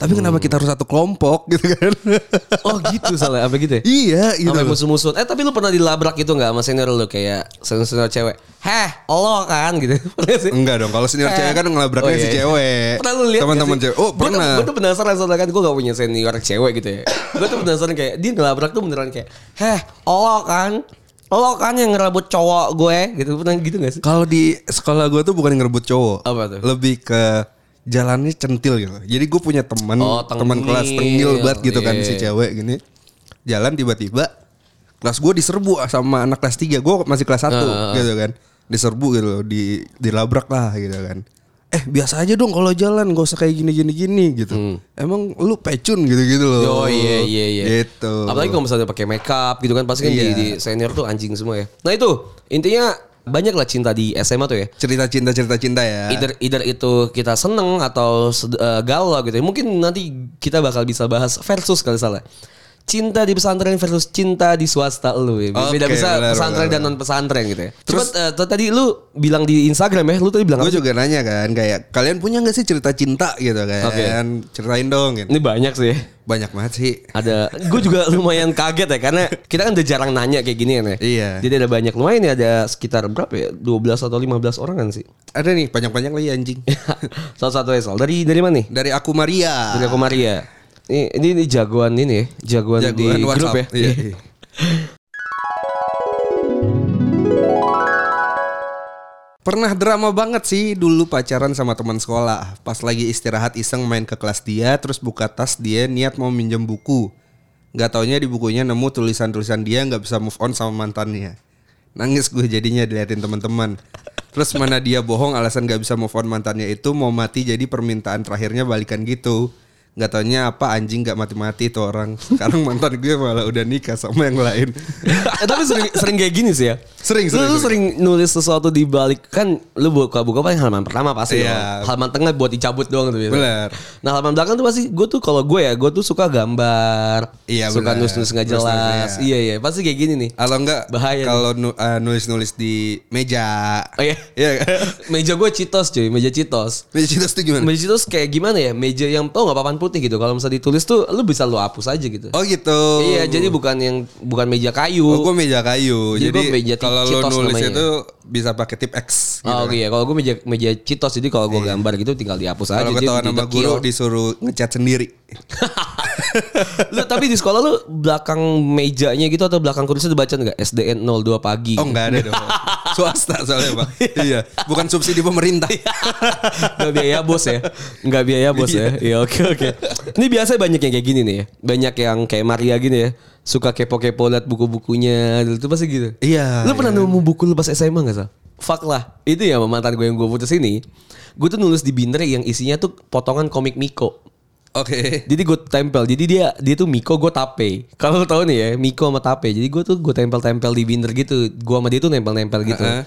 Tapi kenapa kita harus satu kelompok gitu kan? Oh gitu salah apa gitu ya? iya gitu. Sampai musuh-musuh. Eh tapi lu pernah dilabrak gitu nggak sama senior lu kayak senior-senior cewek? Heh, lo kan gitu. Pernah sih? Enggak dong, kalau senior cewek kan ngelabraknya Oh, si iya. cewek. Pernah lu lihat Teman-teman cewek. Oh, pernah. Gue tuh penasaran soalnya kan gue gak punya senior cewek gitu ya. gue tuh penasaran kayak dia ngelabrak tuh beneran kayak, heh, lo kan, lo kan yang ngerebut cowok gue gitu. Pernah gitu gak sih? Kalau di sekolah gue tuh bukan ngerebut cowok. Apa tuh? Lebih ke jalannya centil gitu. Jadi gue punya teman, Oh, teman kelas tengil banget gitu kan Iya. si cewek gini. Jalan tiba-tiba kelas gue diserbu sama anak kelas 3. Gue masih kelas 1 Ah. gitu kan. Diserbu gitu loh, di dilabrak lah gitu kan. Eh biasa aja dong kalau jalan gak usah kayak gini gini gini gitu. Emang lu pecun gitu gitu loh. Hmm. Oh iya iya iya. Gitu. Apalagi kalau misalnya pakai makeup gitu kan pasti kan di, Iya. di senior tuh anjing semua ya. Nah itu intinya banyak lah cinta di SMA tuh ya. cerita cinta cerita cinta ya. Either, either itu kita seneng atau eh, galau gitu ya. Mungkin nanti kita bakal bisa bahas versus kalau salah. Cinta di pesantren versus cinta di swasta lu ya. Beda bisa benar, pesantren benar, dan non pesantren gitu ya. Terus- Terus eh, tadi lu bilang di Instagram ya, lu tadi bilang Gue apa? juga nanya kan kayak kalian punya nggak sih cerita cinta gitu kan? Oke. Ceritain dong gitu. Ini banyak sih ya. Banyak banget sih. Ada, gue juga lumayan kaget ya karena kita kan udah jarang nanya kayak gini ya. Iya. Jadi ada banyak lumayan ya ada sekitar berapa ya? 12 atau 15 orang kan sih. Ada nih banyak-banyak lagi anjing. Salah satu ya Sal. Dari dari mana nih? Dari aku Maria. Dari aku Maria. Ini, ini, ini jagoan ini ya, jagoan, di Jagoan grup ya. WhatsApp. Iya, iya. Pernah drama banget sih dulu pacaran sama teman sekolah. Pas lagi istirahat iseng main ke kelas dia, terus buka tas dia niat mau minjem buku. Gak taunya di bukunya nemu tulisan-tulisan dia nggak bisa move on sama mantannya. Nangis gue jadinya diliatin teman-teman. Terus mana dia bohong alasan gak bisa move on mantannya itu mau mati jadi permintaan terakhirnya balikan gitu. Gak taunya apa anjing gak mati-mati tuh orang. Sekarang mantan gue malah udah nikah sama yang lain. eh, tapi sering sering kayak gini sih ya. Sering, Lu, sering, lu sering nulis sesuatu di balik kan lu buka-buka paling halaman pertama pasti Iya. dong. Halaman tengah buat dicabut doang tuh. Bener. Nah, halaman belakang tuh pasti gue tuh kalau gue ya, gue tuh suka gambar. Iya, Suka bener. nulis-nulis nggak jelas. iya. Iya, iya, pasti kayak gini nih. Atau enggak Bahaya kalau nu- eh, nulis-nulis di meja. Oh iya. Iya meja gue citos cuy, meja citos. Meja citas itu gimana? Meja citos kayak gimana ya? Meja yang tau nggak papan putih gitu. Kalau misalnya ditulis tuh lu bisa lu hapus aja gitu. Oh gitu. Iya, jadi bukan yang bukan meja kayu. Oh, gue meja kayu. Jadi Jadi, gua meja kalau Citos nulis namanya. itu bisa pakai tip X. Gitu. Oh iya, kalau gue meja meja citos jadi kalau gue gambar gitu tinggal dihapus aja. Kalau ketahuan sama didekil. guru disuruh ngecat sendiri. lu tapi di sekolah lu belakang mejanya gitu atau belakang kursinya dibaca nggak? SDN 02 pagi? Oh enggak ada dong. Swasta soalnya Pak. iya, bukan subsidi pemerintah. Nggak biaya bos ya? Nggak biaya bos ya? Iya. Oke oke. Ini biasa banyak yang kayak gini nih ya? Banyak yang kayak Maria gini ya? Suka kepo-kepo liat buku-bukunya Itu pasti gitu. Iya, Lu pernah nemu buku lu pas SMA gak Sal? Fuck lah. Itu ya mantan gue yang gue putus ini. Gue tuh nulis di binder yang isinya tuh potongan komik Miko Oke. jadi gue tempel, jadi dia dia tuh Miko gue tape. Kalau lo tau nih ya, Miko sama tape. Jadi gue tuh gue tempel-tempel di binder gitu. Gue sama dia tuh nempel-nempel gitu. Heeh.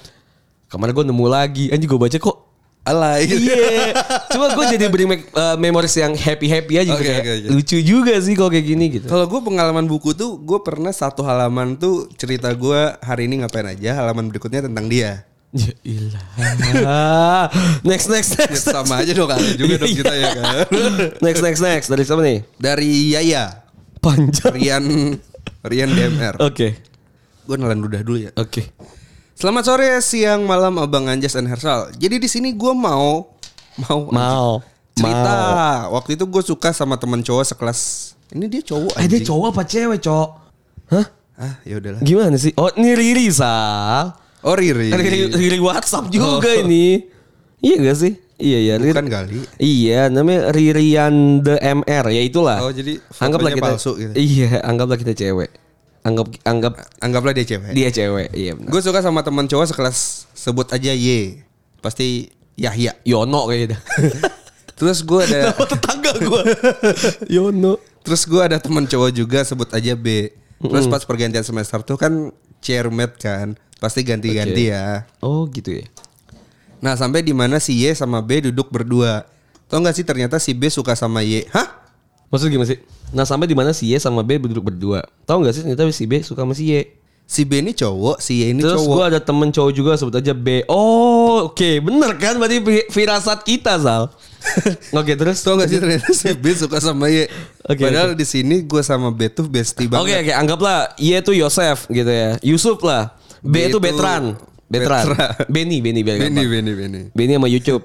Kemarin gue nemu lagi, anjing gue baca kok Alay. Iya. Cuma gue jadi beri uh, memories yang happy-happy aja Oke, kayak oke, oke. lucu juga sih kalau kayak gini gitu. Kalau gue pengalaman buku tuh, gue pernah satu halaman tuh cerita gue hari ini ngapain aja, halaman berikutnya tentang dia. Ya ilah. next next Ya, next. sama aja dong kali juga dong kita ya kan. next next next dari siapa nih? Dari Yaya, Panjang. Rian Rian DMR. Oke. Gue nelan ludah dulu ya. Oke. Selamat sore, siang, malam, Abang Anjas dan Hersal. Jadi di sini gue mau mau Mau. cerita. Waktu itu gue suka sama teman cowok sekelas. Ini dia cowok Eh dia cowok apa cewek, Cok? Hah? Ah, ya udahlah. Gimana sih? Oh, ini Riri, Sal. Oh Riri. Riri, Riri WhatsApp juga ini. Iya gak sih? Iya ya. Riri- Bukan kali. Iya, namanya Ririan the MR ya itulah. Oh, jadi anggaplah kita palsu gitu. Iya, anggaplah kita cewek. Anggap anggap Anggaplah dia cewek. dia cewek. Iya benar. Gue suka sama teman cowok sekelas sebut aja Y. Pasti Yahya. Yono kayaknya. Terus gue ada Nama tetangga gue. Yono. terus gue ada teman cowok juga sebut aja B. Terus pas pergantian semester tuh kan chairmate kan, pasti ganti-ganti ya. Oh gitu ya. Nah sampai di mana si Y sama B duduk berdua. Tau gak sih ternyata si B suka sama Y. Hah? Maksud gimana sih? Nah sampai di mana si Y sama B duduk berdua. Tahu nggak sih ternyata si B suka sama si Y. Si B ini cowok, si Y ini Terus cowok. gue ada temen cowok juga sebut aja B. Oh oke bener kan berarti fi- firasat kita Sal. oke terus. Tau gak sih ternyata si B suka sama Y. Oke, Padahal di sini gue sama B tuh bestie Oke banget. oke anggaplah Y itu Yosef gitu ya. Yusuf lah. B, B itu Betran. Betran. Betra. Benny Benny gampang. Beni, Beni. Benny sama YouTube.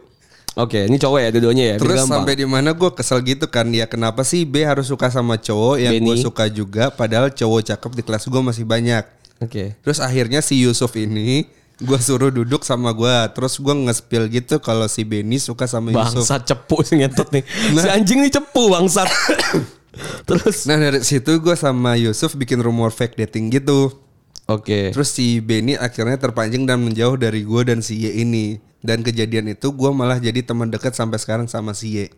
Oke, ini cowok ya dua-duanya ya. Terus sampai di mana gue kesel gitu kan ya kenapa sih B harus suka sama cowok yang gue Benny. suka juga padahal cowok cakep di kelas gue masih banyak. Oke. Terus akhirnya si Yusuf ini gue suruh duduk sama gue terus gue nge-spill gitu kalau si Benny suka sama Yusuf. Bangsat cepu sih ngentot nih. Si anjing nih cepu bangsat. Terus Nah dari situ gue sama Yusuf bikin rumor fake dating gitu. Oke. Terus si Benny akhirnya terpancing dan menjauh dari gue dan si Y ini. Dan kejadian itu gue malah jadi teman dekat sampai sekarang sama si Y.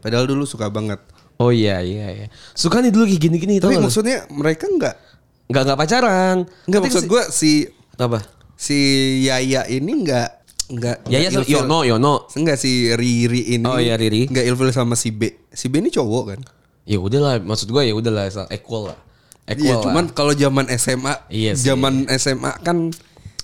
Padahal dulu suka banget. Oh iya iya iya. Suka nih dulu kayak gini-gini Tapi maksudnya mereka nggak Nggak nggak pacaran. nggak maksud si- gue si apa? si Yaya ini nggak nggak Ya ya nggak ilfil. Yono Yono. Enggak si Riri ini. Oh, iya, Riri. Nggak ilfil sama si B. Si B ini cowok kan? Ya udahlah, maksud gue ya udahlah equal lah. Equal Iya, cuman kalau zaman SMA, Iya sih. zaman SMA kan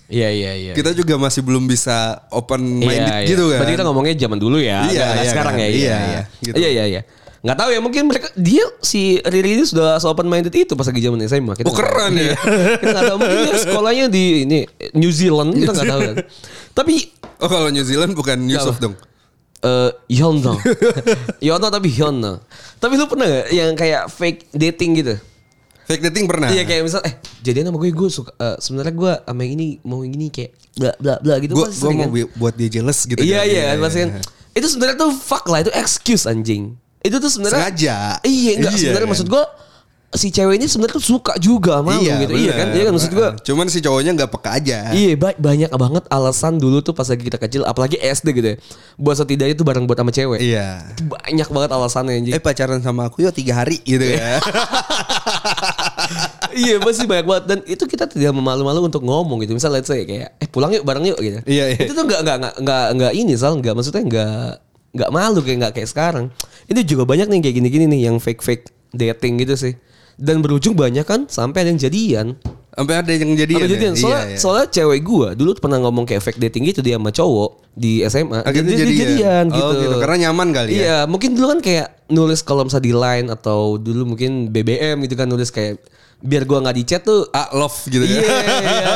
Iya iya iya. kita juga masih belum bisa open minded Iya, iya. gitu kan. Berarti kita ngomongnya zaman dulu ya. Iya, iya sekarang kan. ya. Iya, Iya, iya, gitu. Iya, iya, iya. Nggak tahu ya mungkin mereka dia si Riri ini sudah open minded itu pas lagi zaman SMA. Kita Oh, keren ya. kita nggak tahu mungkin dia sekolahnya di ini New Zealand kita nggak tahu kan. Tapi Oh kalau New Zealand bukan Yusuf dong. eh Yono. Yono tapi Yono. Tapi lu pernah gak yang kayak fake dating gitu? Fake dating pernah. Iya kayak misal eh jadian sama gue gue suka eh, sebenarnya gue sama yang ini mau yang ini kayak bla bla bla gitu Gue gue mau kan? buat dia jealous gitu. Iya kan. iya pasti kan. Itu sebenarnya tuh fuck lah itu excuse anjing. Itu tuh sebenarnya Sengaja. Iya enggak Iya, sebenarnya kan. maksud gue si cewek ini sebenarnya tuh suka juga sama lu gitu. Iya kan? bener. Iya kan maksud gue. Cuman si cowoknya nggak peka aja. Iya ba- banyak banget alasan dulu tuh pas lagi kita kecil apalagi SD gitu ya. Buat setidaknya tuh bareng buat sama cewek. Iya. Itu banyak banget alasannya anjing. Eh pacaran sama aku yuk tiga hari gitu ya. iya pasti banyak banget dan itu kita tidak memalu-malu untuk ngomong gitu. Misal let's say kayak eh pulang yuk bareng yuk gitu. Iya, iya. Itu tuh nggak nggak nggak nggak ini sal nggak maksudnya nggak nggak malu kayak nggak kayak sekarang. Ini juga banyak nih kayak gini-gini nih yang fake fake dating gitu sih. Dan berujung banyak kan sampai ada yang jadian. Sampai ada yang jadi Sampai jadian. Soalnya, Iya, iya. soalnya cewek gua dulu pernah ngomong kayak fake dating gitu dia sama cowok di SMA. Akhirnya Dia- dia jadian. gitu. Oh, gitu. Karena nyaman kali ya. Iya, mungkin dulu kan kayak nulis kalau misalnya di line atau dulu mungkin BBM gitu kan nulis kayak biar gua nggak di chat tuh Ah love gitu Iya, ya. iya.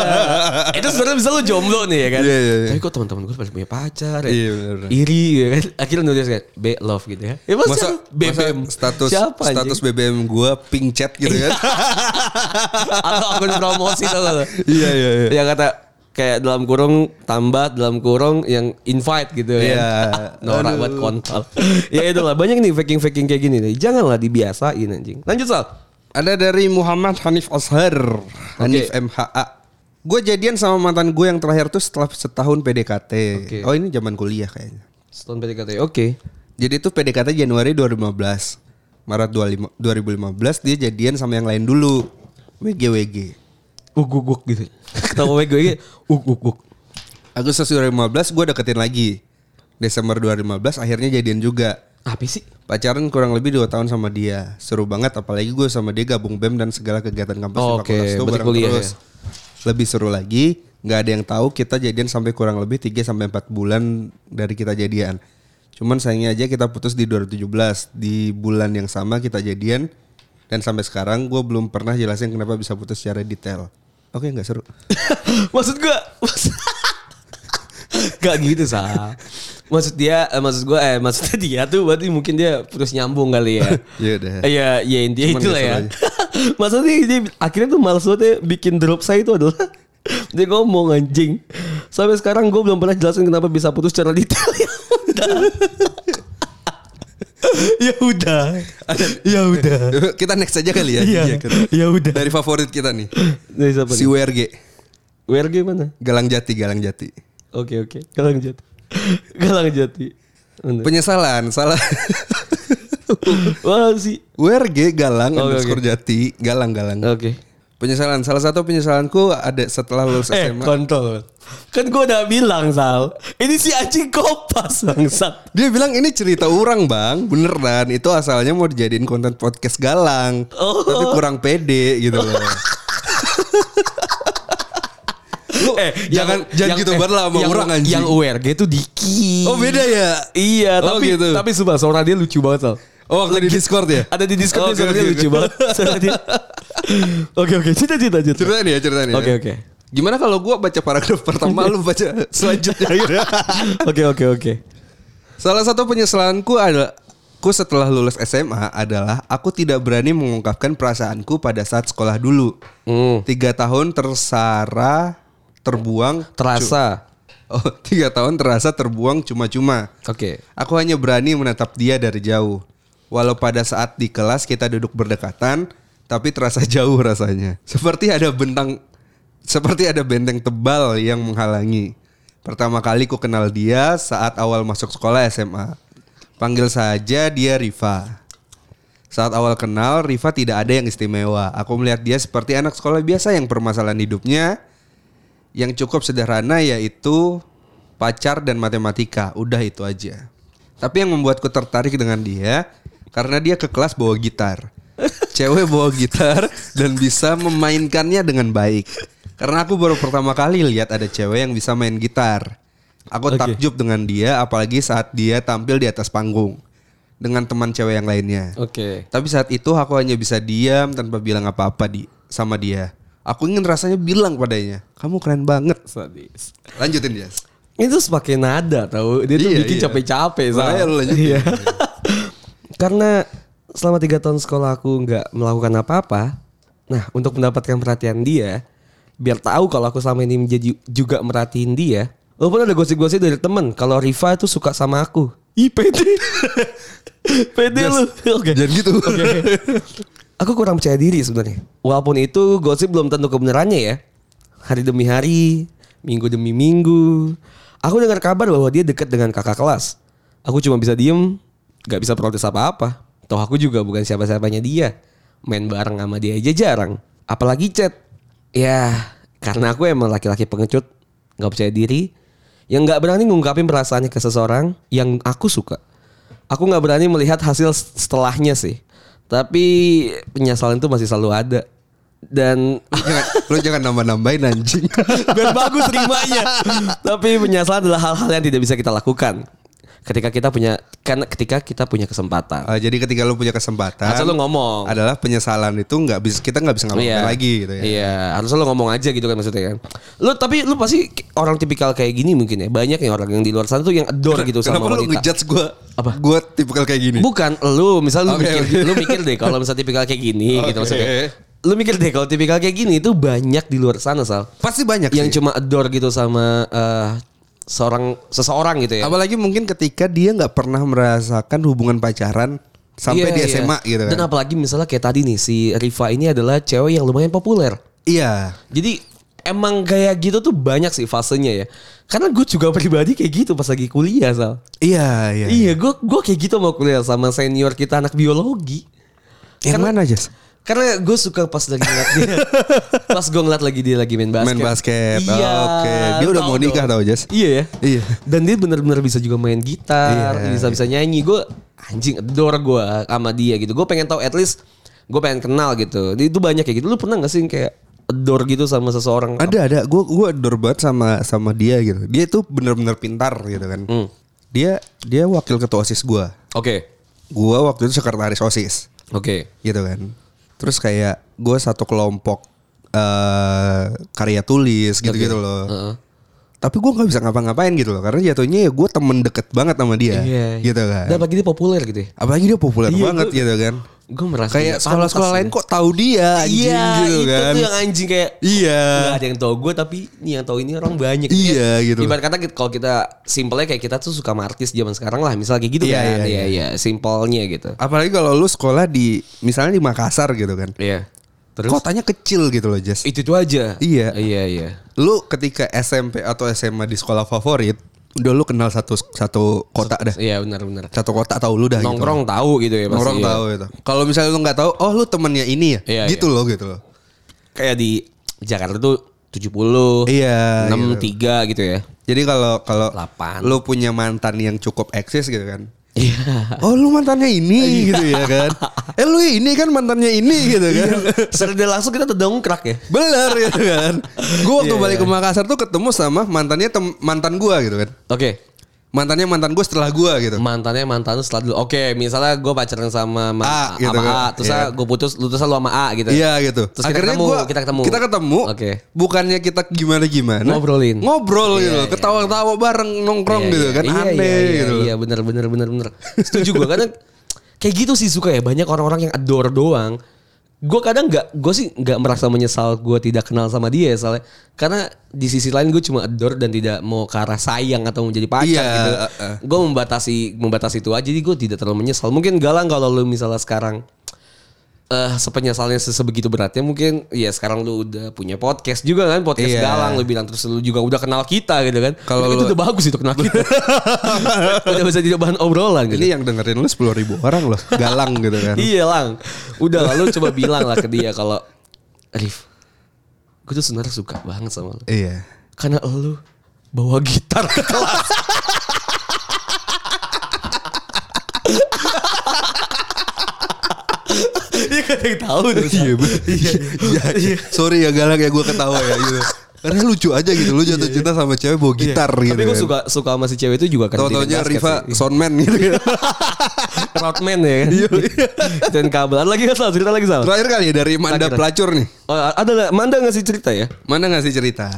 Itu sebenarnya bisa lu jomblo nih ya kan. Iya, iya, iya. Tapi kok teman-teman gue pada punya pacar ya. Iya, bener, bener. Iri ya kan. Akhirnya nulis kayak B love gitu ya. Ya Masa, masa, masa BBM. status Siapa anjing? status BBM gua pink chat gitu kan. Atau akun promosi tau gak lu? Iya, iya, iya. Yang kata kayak dalam kurung tambah dalam kurung yang invite gitu ya. Iya. Norak buat kontol. ya itulah banyak nih faking-faking kayak gini nih. Janganlah dibiasain anjing. Lanjut Sal. Ada dari Muhammad Hanif Ashar, Hanif MHA. Gue jadian sama mantan gue yang terakhir tuh setelah setahun PDKT. Oke. Oh ini zaman kuliah kayaknya. Setahun PDKT. Oke. Jadi itu PDKT Januari 2015. Maret 25 2015 dia jadian sama yang lain dulu. WG WG. Uk uk uk gitu. Ketawa gue gue uk uk uk. Agustus 2015 gue deketin lagi. Desember 2015 akhirnya jadian juga. Apa sih? Pacaran kurang lebih 2 tahun sama dia. Seru banget apalagi gue sama dia gabung BEM dan segala kegiatan kampus Oh, di fakultas itu Berarti bareng kuliah terus. Lebih seru lagi, nggak ada yang tahu kita jadian sampai kurang lebih 3 sampai 4 bulan dari kita jadian. Cuman sayangnya aja kita putus di 2017. Di bulan yang sama kita jadian dan sampai sekarang gue belum pernah jelasin kenapa bisa putus secara detail. Oke, nggak seru. maksud gue Gak gitu sah Maksud dia eh, Maksud gue eh Maksudnya dia tuh Berarti mungkin dia Terus nyambung kali ya Ya udah. Iya Iya intinya Cuman itulah ya Maksudnya dia Akhirnya tuh males banget ya Bikin drop saya itu adalah Dia ngomong anjing Sampai sekarang gue belum pernah jelasin Kenapa bisa putus secara detail Ya udah Ya udah Ya kita next aja kali ya. Iya kan. Ya udah Dari favorit kita nih. Dari siapa Si nih? WRG. WRG mana? Galang Jati, Galang Jati. Oke oke Galang Jati Galang Jati Penyesalan, salah. Wah sih. WRG Galang Oke, underscore oke. Jati, Galang Galang. Oke. Penyesalan, salah satu penyesalanku ada setelah lulus Eh, SMA. kontol. Kan gue udah bilang, Sal. Ini si anjing kopas, bangsat. Dia bilang ini cerita orang bang, beneran. Itu asalnya mau dijadiin konten podcast Galang, Oh. tapi kurang pede gitu loh. Lu jangan jangan gitu banget lah sama Eh, yang, orang anjing. Yang URG itu Diki. Oh beda ya? Iya, Oh, tapi gitu. tapi sumpah suara dia lucu banget, Sal. Oh waktu di Discord ya? Ada di Discord Oh, dia oke, lucu banget. Oke, oke. Cita cita. Ceritain ya, ceritain ya. Oke, oke. Gimana kalau gua baca paragraf pertama lu baca selanjutnya. Oke, oke, oke. Salah satu penyesalanku adalah aku setelah lulus SMA adalah aku tidak berani mengungkapkan perasaanku pada saat sekolah dulu. Hmm. Tiga tahun tersara terbuang Terasa. Oh, tiga tahun terasa terbuang cuma-cuma. Oke. Aku hanya berani menatap dia dari jauh. Walau pada saat di kelas kita duduk berdekatan, tapi terasa jauh rasanya. Seperti ada bentang, seperti ada benteng tebal yang menghalangi. Pertama kali ku kenal dia saat awal masuk sekolah SMA. Panggil saja dia Riva. Saat awal kenal, Riva tidak ada yang istimewa. Aku melihat dia seperti anak sekolah biasa yang permasalahan hidupnya yang cukup sederhana yaitu pacar dan matematika. Udah itu aja. Tapi yang membuatku tertarik dengan dia karena dia ke kelas bawa gitar. Cewek bawa gitar dan bisa memainkannya dengan baik. Karena aku baru pertama kali lihat ada cewek yang bisa main gitar. Aku Oke. takjub dengan dia apalagi saat dia tampil di atas panggung dengan teman cewek yang lainnya. Oke. Tapi saat itu aku hanya bisa diam tanpa bilang apa-apa di sama dia. Aku ingin rasanya bilang padanya, kamu keren banget. Sadis. Lanjutin Jas. Itu pakai nada tahu. Dia tuh Iya, bikin iya. capek-capek lu lanjutin. Iya. Karena selama tiga tahun sekolah aku nggak melakukan apa-apa. Nah, untuk mendapatkan perhatian dia, biar tahu kalau aku selama ini menjadi juga merhatiin dia. Walaupun ada gosip-gosip dari temen kalau Riva itu suka sama aku. Ih pede. pede lu. Oke. Jangan gitu. Oke. Aku kurang percaya diri sebenarnya. Walaupun itu gosip belum tentu kebenarannya ya. Hari demi hari, minggu demi minggu. Aku dengar kabar bahwa dia dekat dengan kakak kelas. Aku cuma bisa diem, gak bisa protes apa-apa. Toh aku juga bukan siapa-siapanya dia. Main bareng sama dia aja jarang. Apalagi chat. Ya, karena aku emang laki-laki pengecut, gak percaya diri, yang gak berani ngungkapin perasaannya ke seseorang yang aku suka. Aku nggak berani melihat hasil setelahnya sih. Tapi penyesalan itu masih selalu ada. Dan Lu jangan, lu jangan nambah-nambahin anjing. biar bagus rimanya. Tapi penyesalan adalah hal-hal yang tidak bisa kita lakukan. Ketika kita punya karena ketika kita punya kesempatan. Ah, jadi ketika lu punya kesempatan, Harusnya lu ngomong. adalah penyesalan itu nggak bisa kita nggak bisa ngomong lagi gitu ya. Iya, harusnya lo ngomong aja gitu kan maksudnya kan. Lu tapi lu pasti orang tipikal kayak gini mungkin ya. Banyak yang orang yang di luar sana tuh yang adore gitu sama Kenapa lu wanita. ngejudge gue? Apa? Gue tipikal kayak gini. Bukan lu, misal lu Oke, mikir oke. lu mikir deh kalau misal tipikal kayak gini gitu Oke. maksudnya. Lu mikir deh kalau tipikal kayak gini itu banyak di luar sana, Sal. Pasti banyak Yang sih. cuma adore gitu sama eh, seorang seseorang gitu ya. Apalagi mungkin ketika dia nggak pernah merasakan hubungan pacaran sampai Iya, di iya. SMA gitu kan. Dan apalagi misalnya kayak tadi nih si Riva ini adalah cewek yang lumayan populer. Iya. Jadi emang kayak gitu tuh banyak sih fasenya ya. Karena gue juga pribadi kayak gitu pas lagi kuliah, Sal. Iya, iya. Iya, gue gue kayak gitu mau kuliah sama senior kita anak biologi. Yang mana, Jas? Karena gue suka pas lagi ngeliat dia Pas gue ngeliat lagi dia lagi main basket Main basket. Iya Oh, oke. Dia udah mau nikah tau, Jas? Iya ya Iya. Dan dia bener-bener bisa juga main gitar Iya. Bisa-bisa nyanyi Gue anjing adore gue sama dia gitu Gue pengen tahu at least Gue pengen kenal gitu Itu banyak kayak gitu Lu pernah gak sih kayak adore gitu sama seseorang Ada ada. Gue gue adore banget sama sama dia gitu. Dia tuh bener-bener pintar gitu kan. Hmm. Dia dia wakil ketua osis gue. Oke Gue waktu itu sekretaris osis Oke gitu kan. Terus kayak gue satu kelompok eh karya tulis gitu-gitu loh. Heeh. Tapi gue nggak bisa ngapa-ngapain gitu loh karena jatuhnya ya gue temen deket banget sama dia Iya gitu kan. Dan apalagi dia populer gitu ya Apalagi dia populer Iya, banget gua- gitu kan. Gue merasa Kayak nggak sekolah-sekolah lain ya. kok tahu dia anjing Iya gitu itu kan. tuh yang anjing kayak Iya. Gak ada yang tahu gue tapi nih yang tahu ini orang banyak. Iya, gitu. Ibarat kata kalau kita simpelnya kayak kita tuh suka sama artis zaman sekarang lah, misal kayak gitu Iya, kan. iya, Iya iya. iya, simpelnya gitu. Apalagi kalau lu sekolah di misalnya di Makassar gitu kan. Iya. Terus Kotanya kecil gitu loh, Jas. itu itu aja. Iya. Iya iya. Lu ketika SMP atau SMA di sekolah favorit, udah lu kenal satu satu kota dah. Iya benar-benar. Satu kota tahu lu dah gitu. Nongkrong tahu gitu ya pasti. Nongkrong ya. tahu itu. Kalau misalnya lu nggak tahu, oh lu temennya ini ya. Iya, gitu loh gitu loh. Kayak di Jakarta tuh 70, Iya, 63 gitu ya. Jadi kalau kalau 8. lu punya mantan yang cukup eksis gitu kan. Iya. Oh lu mantannya ini gitu ya kan. Eh lu ini kan mantannya ini gitu kan. Secara langsung kita terdongkrak ya. Bener gitu kan. Gue waktu Iya, balik iya. ke Makassar tuh ketemu sama mantannya tem- mantan gua gitu kan. Oke. Mantannya mantan gue setelah gua gitu. Mantannya mantan setelah dulu. Oke, misalnya gue pacaran sama A, gitu sama kan. A, terus Iya. gue putus, lu terus lu sama A gitu. Iya gitu. Terus kita ketemu, gua- kita ketemu. Kita ketemu. Oke. Bukannya kita gimana gimana. Ngobrolin. Ngobrol gitu. Iya, loh. iya. Bareng nongkrong Iya, gitu iya. kan. Iya, Aneh iya, iya, gitu. Iya, bener bener bener bener. Setuju gue kadang kayak gitu sih suka ya banyak orang-orang yang adore doang. Gue kadang nggak, gue sih nggak merasa menyesal gue tidak kenal sama dia soalnya karena di sisi lain gue cuma adore dan tidak mau ke arah sayang atau menjadi pacar Iya, gitu. uh, uh. Gue membatasi membatasi itu aja, jadi gue tidak terlalu menyesal. Mungkin galang kalau lu misalnya sekarang eh sepenyesalnya sebegitu beratnya mungkin ya sekarang lu udah punya podcast juga kan podcast Iya. galang lu bilang terus lu juga udah kenal kita gitu kan Kalau itu lu- udah bagus itu kenal kita udah bisa jadi bahan obrolan gitu Ini yang dengerin lu 10 ribu orang loh. Galang gitu kan. iya lang udah lalu coba bilang lah ke dia kalau Rif gue tuh sebenarnya suka banget sama lu Iya. karena lu bawa gitar ke kelas Iya kan yang tahu tuh. Iya bener. Iya. Sorry ya galak ya gue ketawa ya gitu. Karena lucu aja gitu. Lu jatuh cinta sama cewek bawa gitar gitu. Iya. Tapi gue kan. suka suka sama si cewek itu juga dia Tahu-taunya Riva soundman gitu. Roadman ya kan. Iya, Dan kabel. Ada lagi nggak Sal? Cerita lagi Sal. Terakhir kali ya dari Manda pelacur nih. Oh, ada nggak? Manda nggak sih cerita ya? Mana ngasih cerita?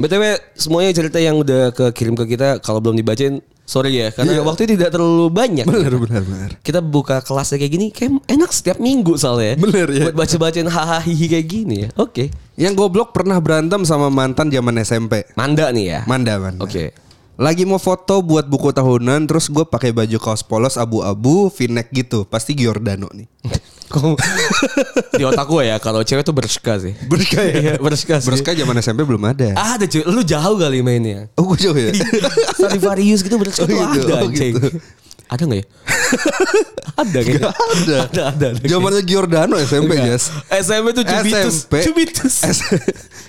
BTW semuanya cerita yang udah kekirim ke kita kalau belum dibacain sorry ya karena Iya. waktu tidak terlalu banyak. Bener bener bener. Kita buka kelasnya kayak gini kayak enak setiap minggu soalnya. Bener, ya. Buat baca-bacain hahaha hihi kayak gini ya. Oke. Yang goblok pernah berantem sama mantan zaman SMP. Manda nih ya. Manda Manda. Oke. Lagi mau foto buat buku tahunan terus gue pakai baju kaos polos abu-abu v-neck gitu. Pasti Giordano nih. Kok- Di otak gue ya kalau cewek tuh berska sih. Berska ya? Iya, berska sih. Berska zaman SMP belum ada. Ah, ada cuy. Lu jauh kali mainnya. Oh gue jauh ya? Stradivarius gitu berska Oh, gitu. ada Oh, gitu. Ada gak ya? ada kayaknya. Gak ada. Ada, ada. ada. Zamannya Giordano SMP. Jas. SMP tuh cubitus. SMP Cubitus.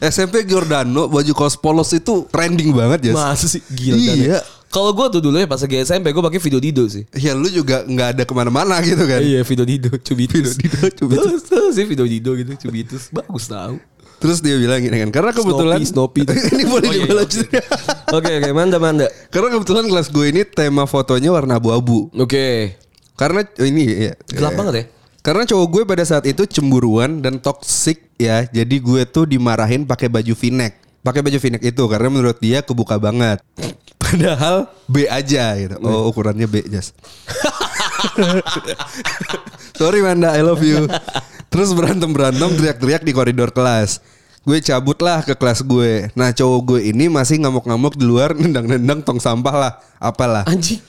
SMP Giordano baju kaos polos itu trending banget ya. Masa sih gila. Iya. Kalau gue tuh dulu ya pas lagi SMP gue pakai video Dido sih. Ya lu juga nggak ada ke mana-mana gitu kan. Iya video Dido Cubitus. Video Dido, Cubitus. Tahu- tahu sih video Dido gitu Cubitus. Bagus tau. Terus dia bilang gini kan, karena kebetulan Snoopy, Snoopy. ini boleh Oh, iya, dibalas iya, oke. Oke manda manda. Karena kebetulan kelas gue ini tema fotonya warna abu-abu. Oke. Karena oh, ini ya. Gelap ya. banget ya. Karena cowok gue pada saat itu cemburuan dan toxic ya. Jadi gue tuh dimarahin pakai baju v-neck. Pakai baju v-neck itu karena menurut dia kebuka banget. Padahal B aja gitu. Oh ukurannya B jas. Sorry Manda, I love you. Terus berantem berantem teriak-teriak di koridor kelas. Gue cabut lah ke kelas gue. Nah cowok gue ini masih ngamuk-ngamuk di luar nendang-nendang tong sampah lah. Apalah. Anjing.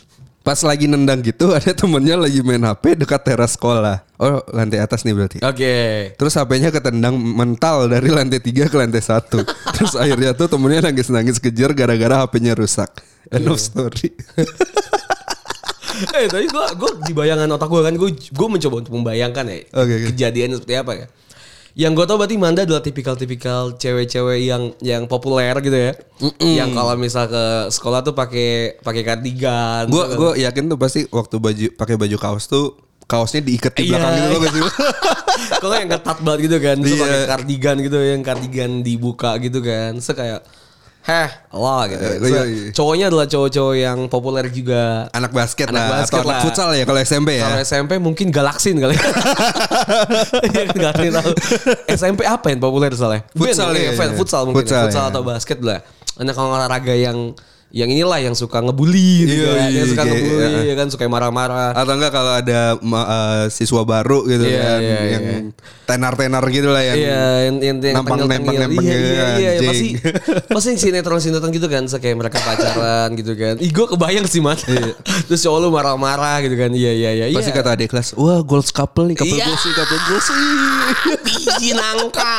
Pas lagi nendang gitu ada temennya lagi main HP dekat teras sekolah. Oh lantai atas nih berarti. Oke. Terus HP-nya ketendang mental dari lantai 3 ke lantai 1. Terus akhirnya tuh temennya nangis-nangis kejar gara-gara HP-nya rusak. End of story. eh tadi gue gue di bayangan otak gue kan gue gue mencoba untuk membayangkan ya Oke, oke. kejadian seperti apa ya. Yang gue tau berarti Manda adalah tipikal-tipikal cewek-cewek yang yang populer gitu ya. Yang kalau misal ke sekolah tuh pakai pakai kardigan. Gue gue yakin tuh pasti waktu baju pakai baju kaos tuh kaosnya diikat di belakang gitu loh iya. gak sih? Kalau yang ketat banget gitu kan, Iya. pakai kardigan gitu, yang kardigan dibuka gitu kan, se kayak, heh, Allah gitu. Se- iya, iya. Cowoknya adalah cowok-cowok yang populer juga. Anak basket Anak lah basket atau anak lah. futsal ya kalau SMP ya. Kalau SMP mungkin galaksin kali. Gak ada yang tahu. SMP apa yang populer soalnya? Futsal, Gue iya, futsal, iya. futsal mungkin. Futsal, ya. Futsal atau basket lah. Anak olahraga yang yang inilah yang suka ngebully gitu Iya, kan. iya, Yang suka kayak, ngebully iya. ya kan suka marah-marah. Atau enggak kalau ada eh, siswa baru gitu Iya, kan iya, yang iya. tenar-tenar gitu lah yang Iya, yang yang yang nampang- tengil-tengil. nempang-nempang Iya, iya, iya, anjing. pasti pasti sinetron-sinetron gitu kan, kayak mereka pacaran gitu kan. Ih, gue kebayang sih, Mat. Terus cowok lu marah-marah gitu kan. Iya, iya, iya. Pasti iya. kata adik kelas, wah goals couple nih, couple Iya. goals couple goals biji nangka.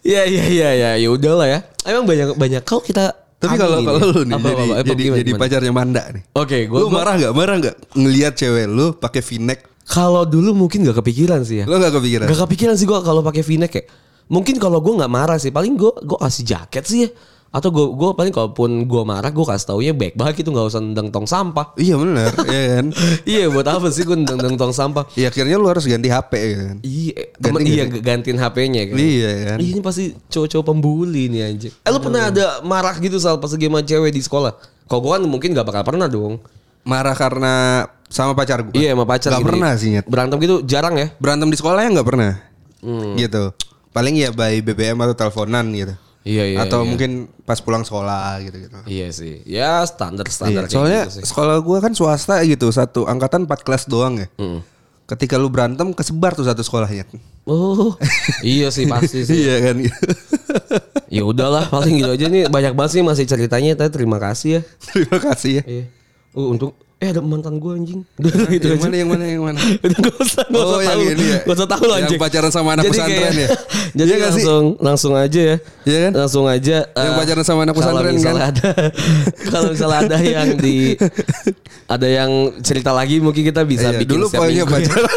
Iya, iya, iya, iya. Ya udahlah ya. Emang banyak banyak kalau kita Tapi kalau kalau lu nih Apa, jadi apa, apa, jadi, gimana, jadi gimana? pacarnya Manda nih. Oke, gua, lu gua- marah nggak? Marah nggak ngelihat cewek lu pakai v-neck? kalau dulu mungkin gak kepikiran sih ya. Lu nggak kepikiran? Gak kepikiran sih gue kalau pakai v-neck ya. Mungkin kalau gue nggak marah sih, paling gue gue kasih jaket sih ya. Atau gue gue paling kalaupun gue marah gue kasih taunya baik banget itu nggak usah nendang tong sampah. Iya benar, ya kan? iya buat apa sih gue nendang tong sampah? Iya akhirnya lu harus ganti HP ya kan? Iya, Ganti temen nggak iya gantiin HP-nya kan. Iya kan? Ih, ini pasti cowok-cowok pembuli nih anjing. Eh lu pernah ada marah gitu soal pas lagi sama cewek di sekolah? Kalau gue kan mungkin gak bakal pernah dong. Marah karena sama pacar gue? Iya sama pacar Gak pernah sih nyet. Berantem gitu jarang ya. Berantem di sekolah ya nggak pernah. Hmm. Gitu. Paling ya by BBM atau teleponan gitu. Iya iya. atau iya. mungkin pas pulang sekolah gitu gitu. Iya sih. Ya standar standar Iya, soalnya gitu sih. sekolah gua kan swasta gitu, satu angkatan 4 kelas doang ya. Hmm. Ketika lu berantem kesebar tuh satu sekolahnya. Oh, iya sih pasti sih. iya kan. Ya udahlah paling gitu aja nih banyak banget sih masih ceritanya. Tapi terima kasih ya. Terima kasih ya. Iya. Oh untung eh ada mantan gue anjing. Udah gitu yang aja. mana yang mana yang mana? Udah gak usah, gak Oh, usah yang tahu. ini ya? Gak usah tahu lah Yang anjing. pacaran sama anak Jadi pesantren kayak- ya? Jadi Iya nggak sih? langsung langsung aja ya. Iya kan? Langsung aja. Yang eh, pacaran sama anak kalau pesantren kan? misalnya ada kalau misalnya ada yang di ada yang cerita lagi mungkin kita bisa Iya, bikin dulu pokoknya ya. pacaran.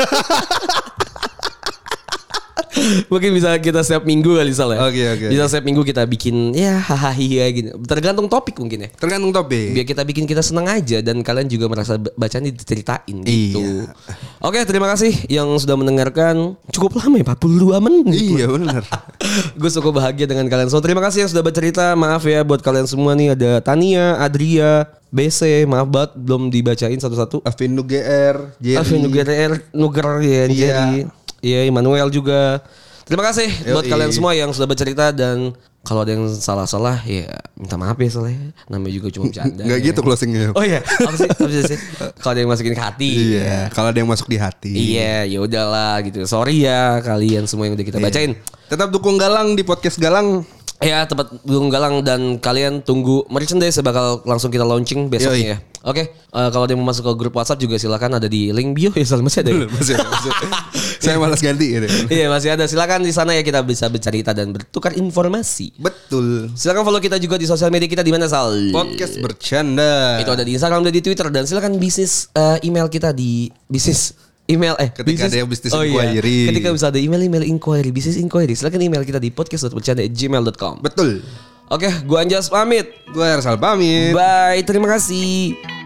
Mungkin bisa kita setiap minggu kali Sal ya. Oke, oke, Bisa setiap minggu kita bikin ya hahaha gitu. Tergantung topik mungkin ya. Tergantung topik. Biar kita bikin kita senang aja dan kalian juga merasa bacaan diceritain gitu. Iya. Oke, terima kasih yang sudah mendengarkan. Cukup lama ya 42 menit. Iya benar. Gue cukup bahagia dengan kalian semua. Terima kasih yang sudah bercerita. Maaf ya buat kalian semua nih ada Tania, Adria, BC. Maaf banget belum dibacain satu-satu. Afin GR, Jerry. Alvin Nuger Nuger ya Iya. jadi Iya Immanuel juga Terima kasih buat Yoi. kalian semua yang sudah bercerita Dan kalau ada yang salah-salah ya minta maaf ya soalnya Namanya juga cuma bercanda Enggak ya. gitu closingnya. Oh iya apa sih, apa sih? Kalau ada yang masukin ke hati Iya, kalau ada yang masuk di hati. Iya ya udahlah gitu Sorry ya kalian semua yang udah Iya. kita bacain Tetap dukung Galang di podcast Galang. Ya tempat Gunung Galang dan kalian tunggu merchandise bakal langsung kita launching besoknya ya. Oke, eh, kalau ada yang mau masuk ke grup WhatsApp juga silakan ada di link bio ya masih ada. ya? Masih, masih. Saya malas ganti gitu. Iya masih ada. Silakan di sana ya kita bisa bercerita dan bertukar informasi. Betul. Silakan follow kita juga di sosial media kita di mana Sal? Podcast bercanda. Itu ada di Instagram dan di Twitter dan silakan bisnis eh, email kita di bisnis email eh Ketika ada yang bisnis oh, iya. inquiry. Ketika bisa ada email email inquiry bisnis inquiry silakan email kita di podcast.bercanda@gmail.com. Betul. Oke, gua Anjas pamit. Gue Ersal pamit. Bye, terima kasih.